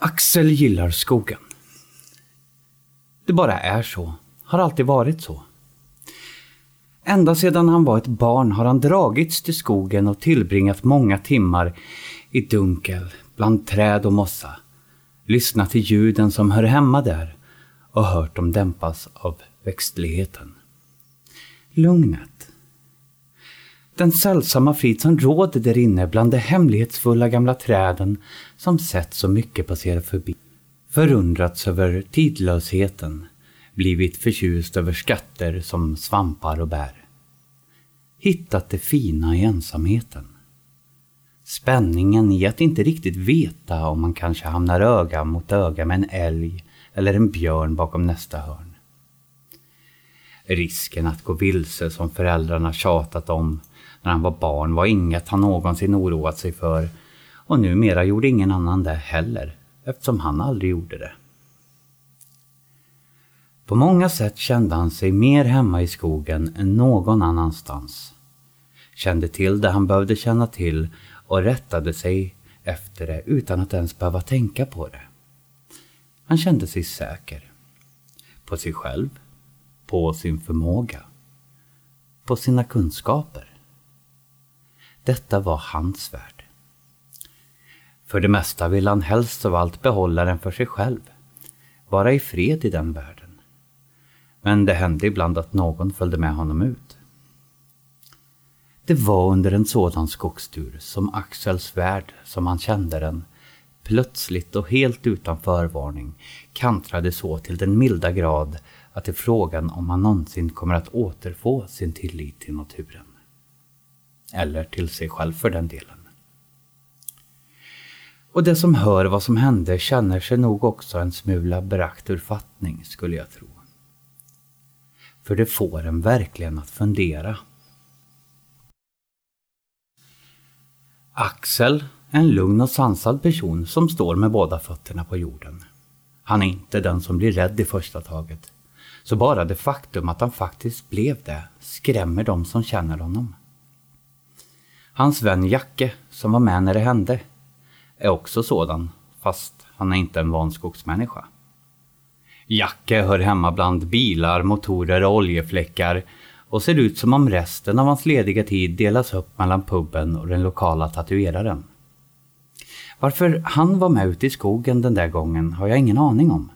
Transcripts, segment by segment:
Axel gillar skogen. Det bara är så. Har alltid varit så. Ända sedan han var ett barn har han dragits till skogen och tillbringat många timmar i dunkel, bland träd och mossa. Lyssnat till ljuden som hör hemma där och hört dem dämpas av växtligheten. Lugnet. Den sällsamma frid som råder där inne bland de hemlighetsfulla gamla träden som sett så mycket passera förbi. Förundrats över tidlösheten, blivit förtjust över skatter som svampar och bär. Hittat det fina i ensamheten. Spänningen i att inte riktigt veta om man kanske hamnar öga mot öga med en älg eller en björn bakom nästa hörn. Risken att gå vilse som föräldrarna tjatat om när han var barn var inget han någonsin oroat sig för och numera gjorde ingen annan det heller eftersom han aldrig gjorde det. På många sätt kände han sig mer hemma i skogen än någon annanstans. Kände till det han behövde känna till och rättade sig efter det utan att ens behöva tänka på det. Han kände sig säker. På sig själv. På sin förmåga. På sina kunskaper. Detta var hans värld. För det mesta vill han helst av allt behålla den för sig själv. Vara i fred i den världen. Men det hände ibland att någon följde med honom ut. Det var under en sådan skogstur som Axels värld, som han kände den, plötsligt och helt utan förvarning kantrade så till den milda grad att det är frågan om han någonsin kommer att återfå sin tillit till naturen. Eller till sig själv för den delen. Och det som hör vad som hände känner sig nog också en smula brakt ur fattning, skulle jag tro. För det får en verkligen att fundera. Axel, en lugn och sansad person som står med båda fötterna på jorden. Han är inte den som blir rädd i första taget. Så bara det faktum att han faktiskt blev det skrämmer de som känner honom. Hans vän Jacke, som var med när det hände, är också sådan, fast han är inte en van skogsmänniska. Jacke hör hemma bland bilar, motorer och oljefläckar och ser ut som om resten av hans lediga tid delas upp mellan puben och den lokala tatueraren. Varför han var med ute i skogen den där gången har jag ingen aning om.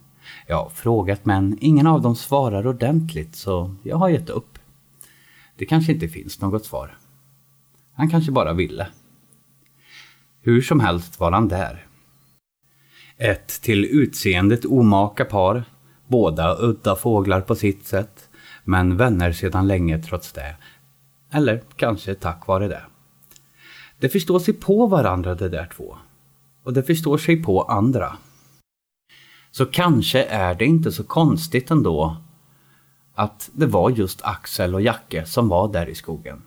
Jag har frågat men ingen av dem svarar ordentligt så jag har gett upp. Det kanske inte finns något svar. Han kanske bara ville. Hur som helst var han där. Ett till utseendet omaka par, båda udda fåglar på sitt sätt, men vänner sedan länge trots det. Eller kanske tack vare det. De förstår sig på varandra de där två. Och de förstår sig på andra. Så kanske är det inte så konstigt ändå att det var just Axel och Jacke som var där i skogen.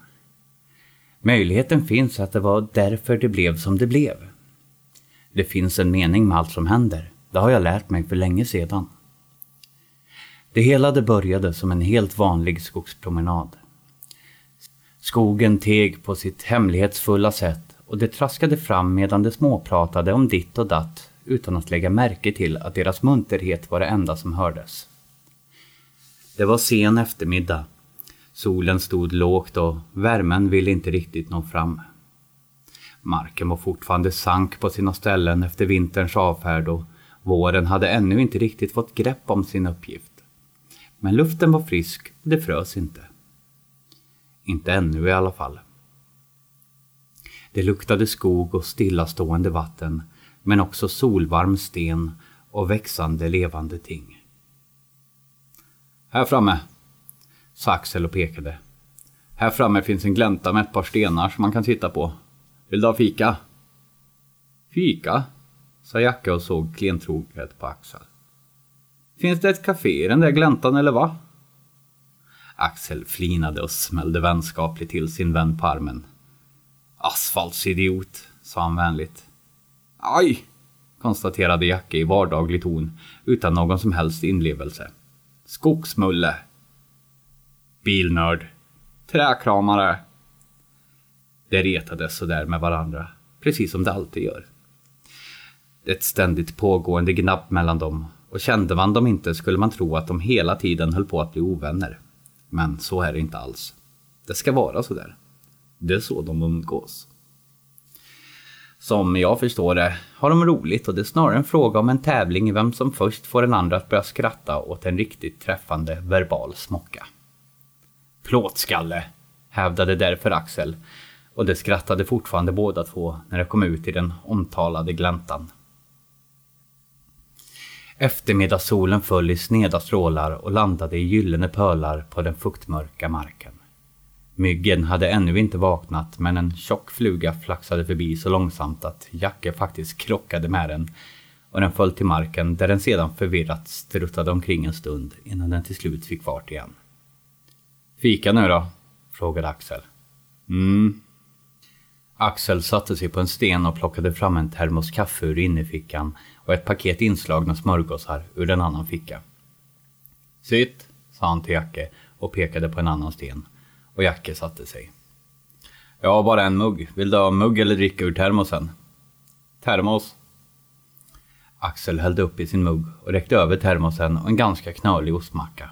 Möjligheten finns att det var därför det blev som det blev. Det finns en mening med allt som händer. Det har jag lärt mig för länge sedan. Det hela det började som en helt vanlig skogspromenad. Skogen teg på sitt hemlighetsfulla sätt och det traskade fram medan de småpratade om ditt och datt utan att lägga märke till att deras munterhet var det enda som hördes. Det var sen eftermiddag. Solen stod lågt och värmen ville inte riktigt nå fram. Marken var fortfarande sank på sina ställen efter vinterns avfärd och våren hade ännu inte riktigt fått grepp om sin uppgift. Men luften var frisk och det frös inte. Inte ännu i alla fall. Det luktade skog och stillastående vatten, men också solvarm sten och växande levande ting. Här framme, sa Axel och pekade. Här framme finns en glänta med ett par stenar som man kan sitta på. Vill du ha fika? Fika? sa Jacke och såg klentroget på Axel. Finns det ett café i den där gläntan eller va? Axel flinade och smällde vänskapligt till sin vän på armen. Asfaltsidiot, sa han vänligt. Aj, konstaterade Jacke i vardaglig ton utan någon som helst inlevelse. Skogsmulle. Bilnörd. Träkramare. De retades sådär med varandra, precis som det alltid gör. Ett ständigt pågående gnabb mellan dem och kände man dem inte skulle man tro att de hela tiden höll på att bli ovänner. Men så är det inte alls. Det ska vara sådär. Det är så de umgås. Som jag förstår det har de roligt och det är snarare en fråga om en tävling i vem som först får den andra att börja skratta åt en riktigt träffande verbal smocka. Plåtskalle, hävdade därför Axel och det skrattade fortfarande båda två när de kom ut i den omtalade gläntan. Eftermiddagssolen föll i sneda strålar och landade i gyllene pölar på den fuktmörka marken. Myggen hade ännu inte vaknat men en tjock fluga flaxade förbi så långsamt att Jacke faktiskt krockade med den och den föll till marken där den sedan förvirrat struttade omkring en stund innan den till slut fick fart igen. Fika nu då? frågade Axel. Mm. Axel satte sig på en sten och plockade fram en termos kaffe ur innerfickan och ett paket inslagna smörgåsar ur en annan ficka. Sitt, sa han till Jacke och pekade på en annan sten och Jacke satte sig. Jag har bara en mugg. Vill du ha mugg eller dricka ur termosen? Termos. Axel hällde upp i sin mugg och räckte över termosen och en ganska knölig ostmacka.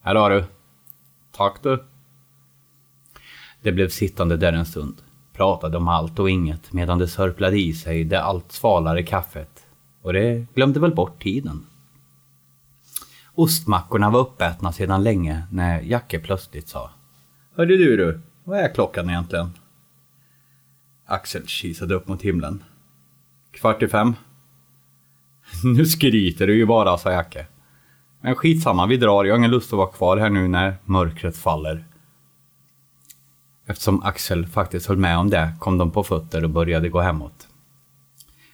Här har du. Tack du. Det blev sittande där en stund. Pratade om allt och inget medan det sörplade i sig det allt svalare kaffet. Och det glömde väl bort tiden. Ostmackorna var uppätna sedan länge när Jacke plötsligt sa Hörde du du, vad är klockan egentligen? Axel kisade upp mot himlen. Kvart i fem. Nu skryter du ju bara, sa Jacke. Men skitsamma, vi drar. Jag har ingen lust att vara kvar här nu när mörkret faller. Eftersom Axel faktiskt höll med om det kom de på fötter och började gå hemåt.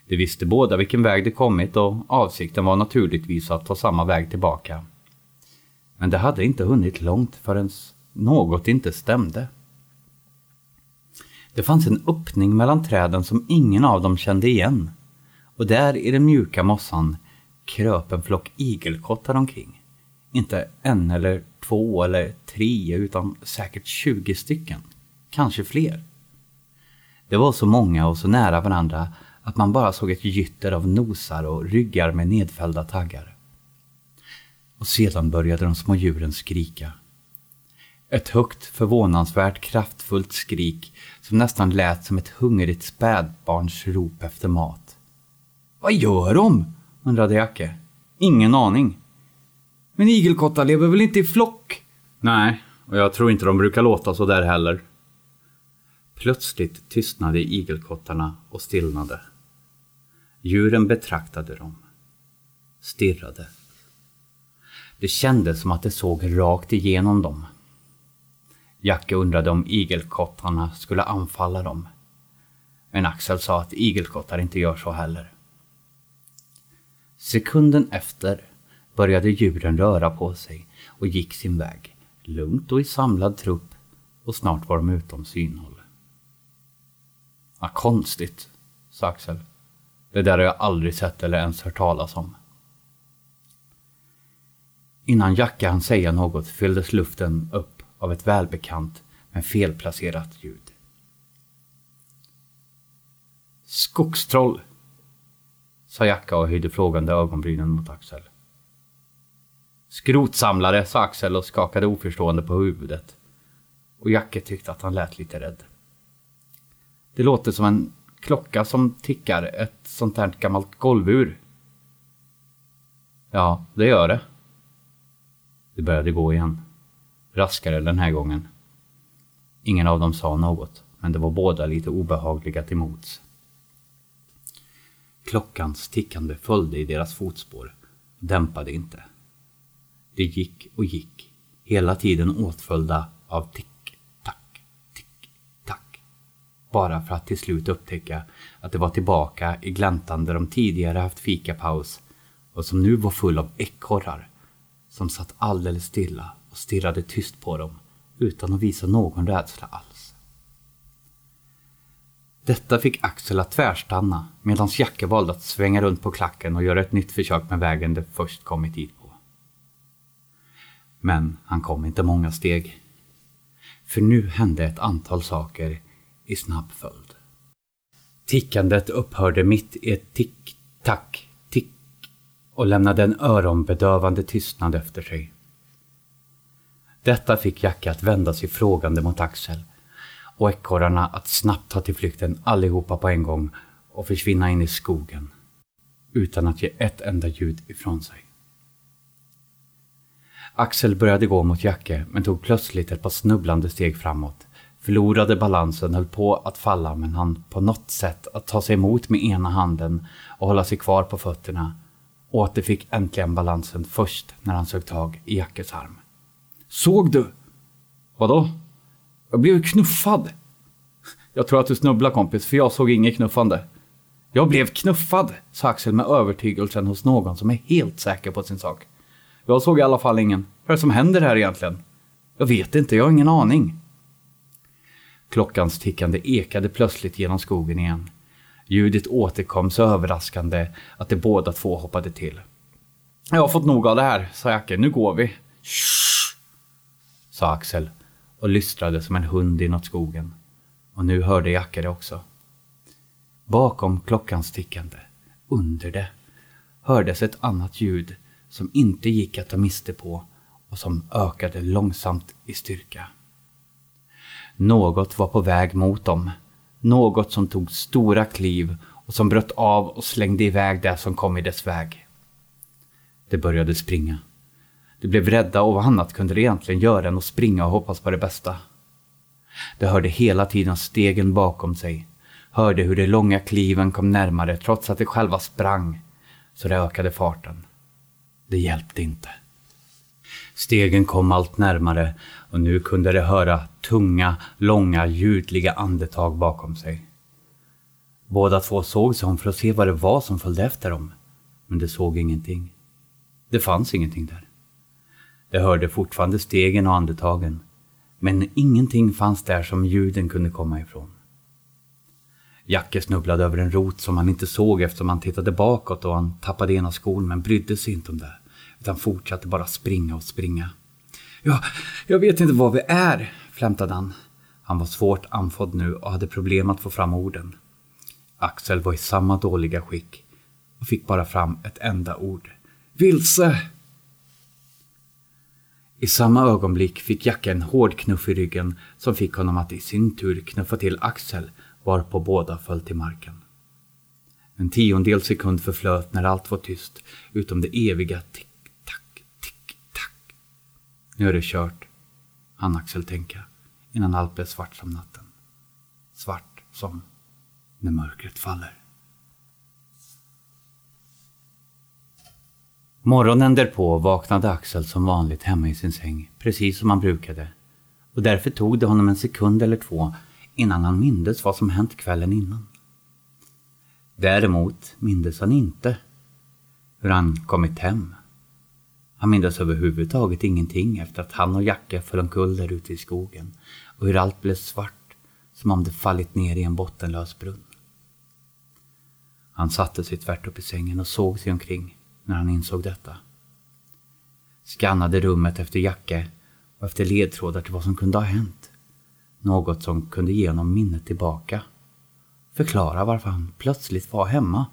De visste båda vilken väg de kommit och avsikten var naturligtvis att ta samma väg tillbaka. Men det hade inte hunnit långt förrän något inte stämde. Det fanns en öppning mellan träden som ingen av dem kände igen. Och där i den mjuka mossan kröp en flock igelkottar omkring. Inte en eller två eller tre utan säkert tjugo stycken. Kanske fler. Det var så många och så nära varandra att man bara såg ett gytter av nosar och ryggar med nedfällda taggar. Och sedan började de små djuren skrika. Ett högt, förvånansvärt kraftfullt skrik som nästan lät som ett hungrigt spädbarns rop efter mat. Vad gör de? Undrade Jacke. Ingen aning. Men igelkottar lever väl inte i flock? Nej, och jag tror inte de brukar låta så där heller. Plötsligt tystnade igelkottarna och stillnade. Djuren betraktade dem. Stirrade. Det kändes som att det såg rakt igenom dem. Jacke undrade om igelkottarna skulle anfalla dem. Men Axel sa att igelkottar inte gör så heller. Sekunden efter började djuren röra på sig och gick sin väg, lugnt och i samlad trupp och snart var de utom synhåll. Vad konstigt, sa Axel. Det där har jag aldrig sett eller ens hört talas om. Innan Jacke hann säga något fylldes luften upp av ett välbekant men felplacerat ljud. Skogstroll, sa Jacka och höjde frågande ögonbrynen mot Axel. Skrotsamlare, sa Axel och skakade oförstående på huvudet. Och Jacke tyckte att han lät lite rädd. Det låter som en klocka som tickar, ett sånt här gammalt golvur. Ja, det gör det. Det började gå igen. Raskare den här gången. Ingen av dem sa något, men det var båda lite obehagliga till mots. Klockans tickande följde i deras fotspår, dämpade inte. Det gick och gick, hela tiden åtföljda av tick-tack, tick-tack. Bara för att till slut upptäcka att det var tillbaka i gläntan där de tidigare haft fikapaus och som nu var full av ekorrar som satt alldeles stilla och stirrade tyst på dem utan att visa någon rädsla alls. Detta fick Axel att tvärstanna medan Jacke valde att svänga runt på klacken och göra ett nytt försök med vägen de först kommit hit på. Men han kom inte många steg. För nu hände ett antal saker i snabb följd. Tickandet upphörde mitt i ett tick-tack, tick och lämnade en öronbedövande tystnad efter sig. Detta fick Jacke att vända sig frågande mot Axel och ekorrarna att snabbt ta till flykten allihopa på en gång och försvinna in i skogen utan att ge ett enda ljud ifrån sig. Axel började gå mot Jacke men tog plötsligt ett par snubblande steg framåt. Förlorade balansen, höll på att falla men han på något sätt att ta sig emot med ena handen och hålla sig kvar på fötterna. Och återfick äntligen balansen först när han sög tag i Jackes arm. Såg du? Vadå? Jag blev knuffad. Jag tror att du snubblar kompis, för jag såg inget knuffande. Jag blev knuffad, sa Axel med övertygelsen hos någon som är helt säker på sin sak. Jag såg i alla fall ingen. Vad är det som händer här egentligen? Jag vet inte, jag har ingen aning. Klockans tickande ekade plötsligt genom skogen igen. Ljudet återkom så överraskande att de båda två hoppade till. Jag har fått nog av det här, sa Jacke. Nu går vi. Shh, sa Axel och lystrade som en hund inåt skogen. Och nu hörde Jacke det också. Bakom klockans tickande, under det, hördes ett annat ljud som inte gick att ta miste på och som ökade långsamt i styrka. Något var på väg mot dem. Något som tog stora kliv och som bröt av och slängde iväg det som kom i dess väg. Det började springa. De blev rädda och vad annat kunde de egentligen göra än att springa och hoppas på det bästa. De hörde hela tiden stegen bakom sig. Hörde hur de långa kliven kom närmare trots att de själva sprang. Så det ökade farten. Det hjälpte inte. Stegen kom allt närmare och nu kunde de höra tunga, långa, ljudliga andetag bakom sig. Båda två såg sig om för att se vad det var som följde efter dem. Men de såg ingenting. Det fanns ingenting där. De hörde fortfarande stegen och andetagen. Men ingenting fanns där som ljuden kunde komma ifrån. Jacke snubblade över en rot som han inte såg eftersom han tittade bakåt och han tappade ena skon men brydde sig inte om det. Utan fortsatte bara springa och springa. Ja, jag vet inte var vi är, flämtade han. Han var svårt andfådd nu och hade problem att få fram orden. Axel var i samma dåliga skick och fick bara fram ett enda ord. Vilse! I samma ögonblick fick Jacke en hård knuff i ryggen som fick honom att i sin tur knuffa till Axel varpå båda föll till marken. En tiondel sekund förflöt när allt var tyst utom det eviga tick-tack, tick-tack. Nu är det kört, hann Axel tänka innan allt blev svart som natten. Svart som när mörkret faller. Morgonen därpå vaknade Axel som vanligt hemma i sin säng, precis som han brukade. Och därför tog det honom en sekund eller två innan han mindes vad som hänt kvällen innan. Däremot mindes han inte hur han kommit hem. Han mindes överhuvudtaget ingenting efter att han och Jacke föll omkull där ute i skogen och hur allt blev svart som om det fallit ner i en bottenlös brunn. Han satte sig tvärt upp i sängen och såg sig omkring när han insåg detta. Skannade rummet efter Jacke och efter ledtrådar till vad som kunde ha hänt. Något som kunde ge honom minnet tillbaka. Förklara varför han plötsligt var hemma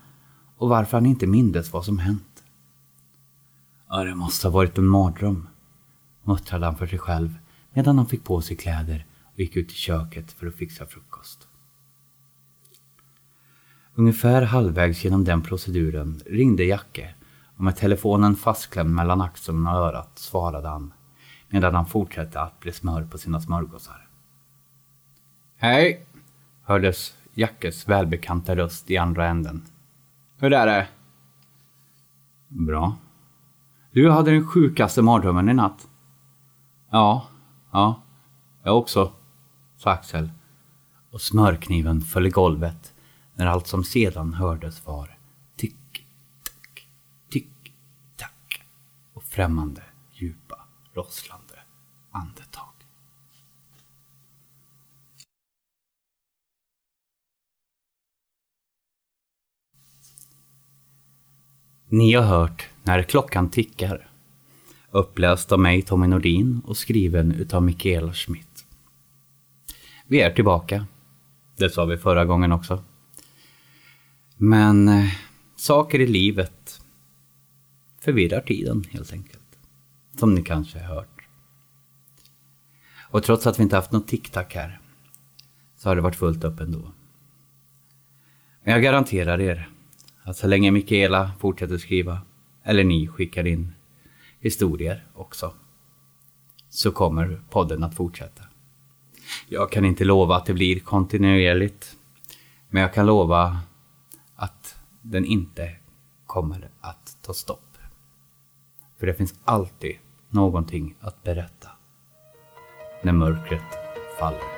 och varför han inte mindes vad som hänt. Ja, det måste ha varit en mardröm, muttrade han för sig själv medan han fick på sig kläder och gick ut i köket för att fixa frukost. Ungefär halvvägs genom den proceduren ringde Jacke och med telefonen fastklämd mellan axeln och örat svarade han medan han fortsatte att bli smör på sina smörgåsar. Hej! hördes Jackes välbekanta röst i andra änden. Hur är det? Bra. Du hade den sjukaste mardrömmen i natt. Ja, ja, jag också, sa Axel. Och smörkniven föll i golvet när allt som sedan hördes var tick-tack, tick-tack och främmande, djupa, rosslande andetag. Ni har hört När klockan tickar. Uppläst av mig, Tommy Nordin och skriven utav Mikaela Schmidt. Vi är tillbaka. Det sa vi förra gången också. Men eh, saker i livet förvirrar tiden helt enkelt. Som ni kanske har hört. Och trots att vi inte haft något TikTok här så har det varit fullt upp ändå. Men jag garanterar er att så länge Mikaela fortsätter skriva, eller ni skickar in historier också, så kommer podden att fortsätta. Jag kan inte lova att det blir kontinuerligt, men jag kan lova att den inte kommer att ta stopp. För det finns alltid någonting att berätta när mörkret faller.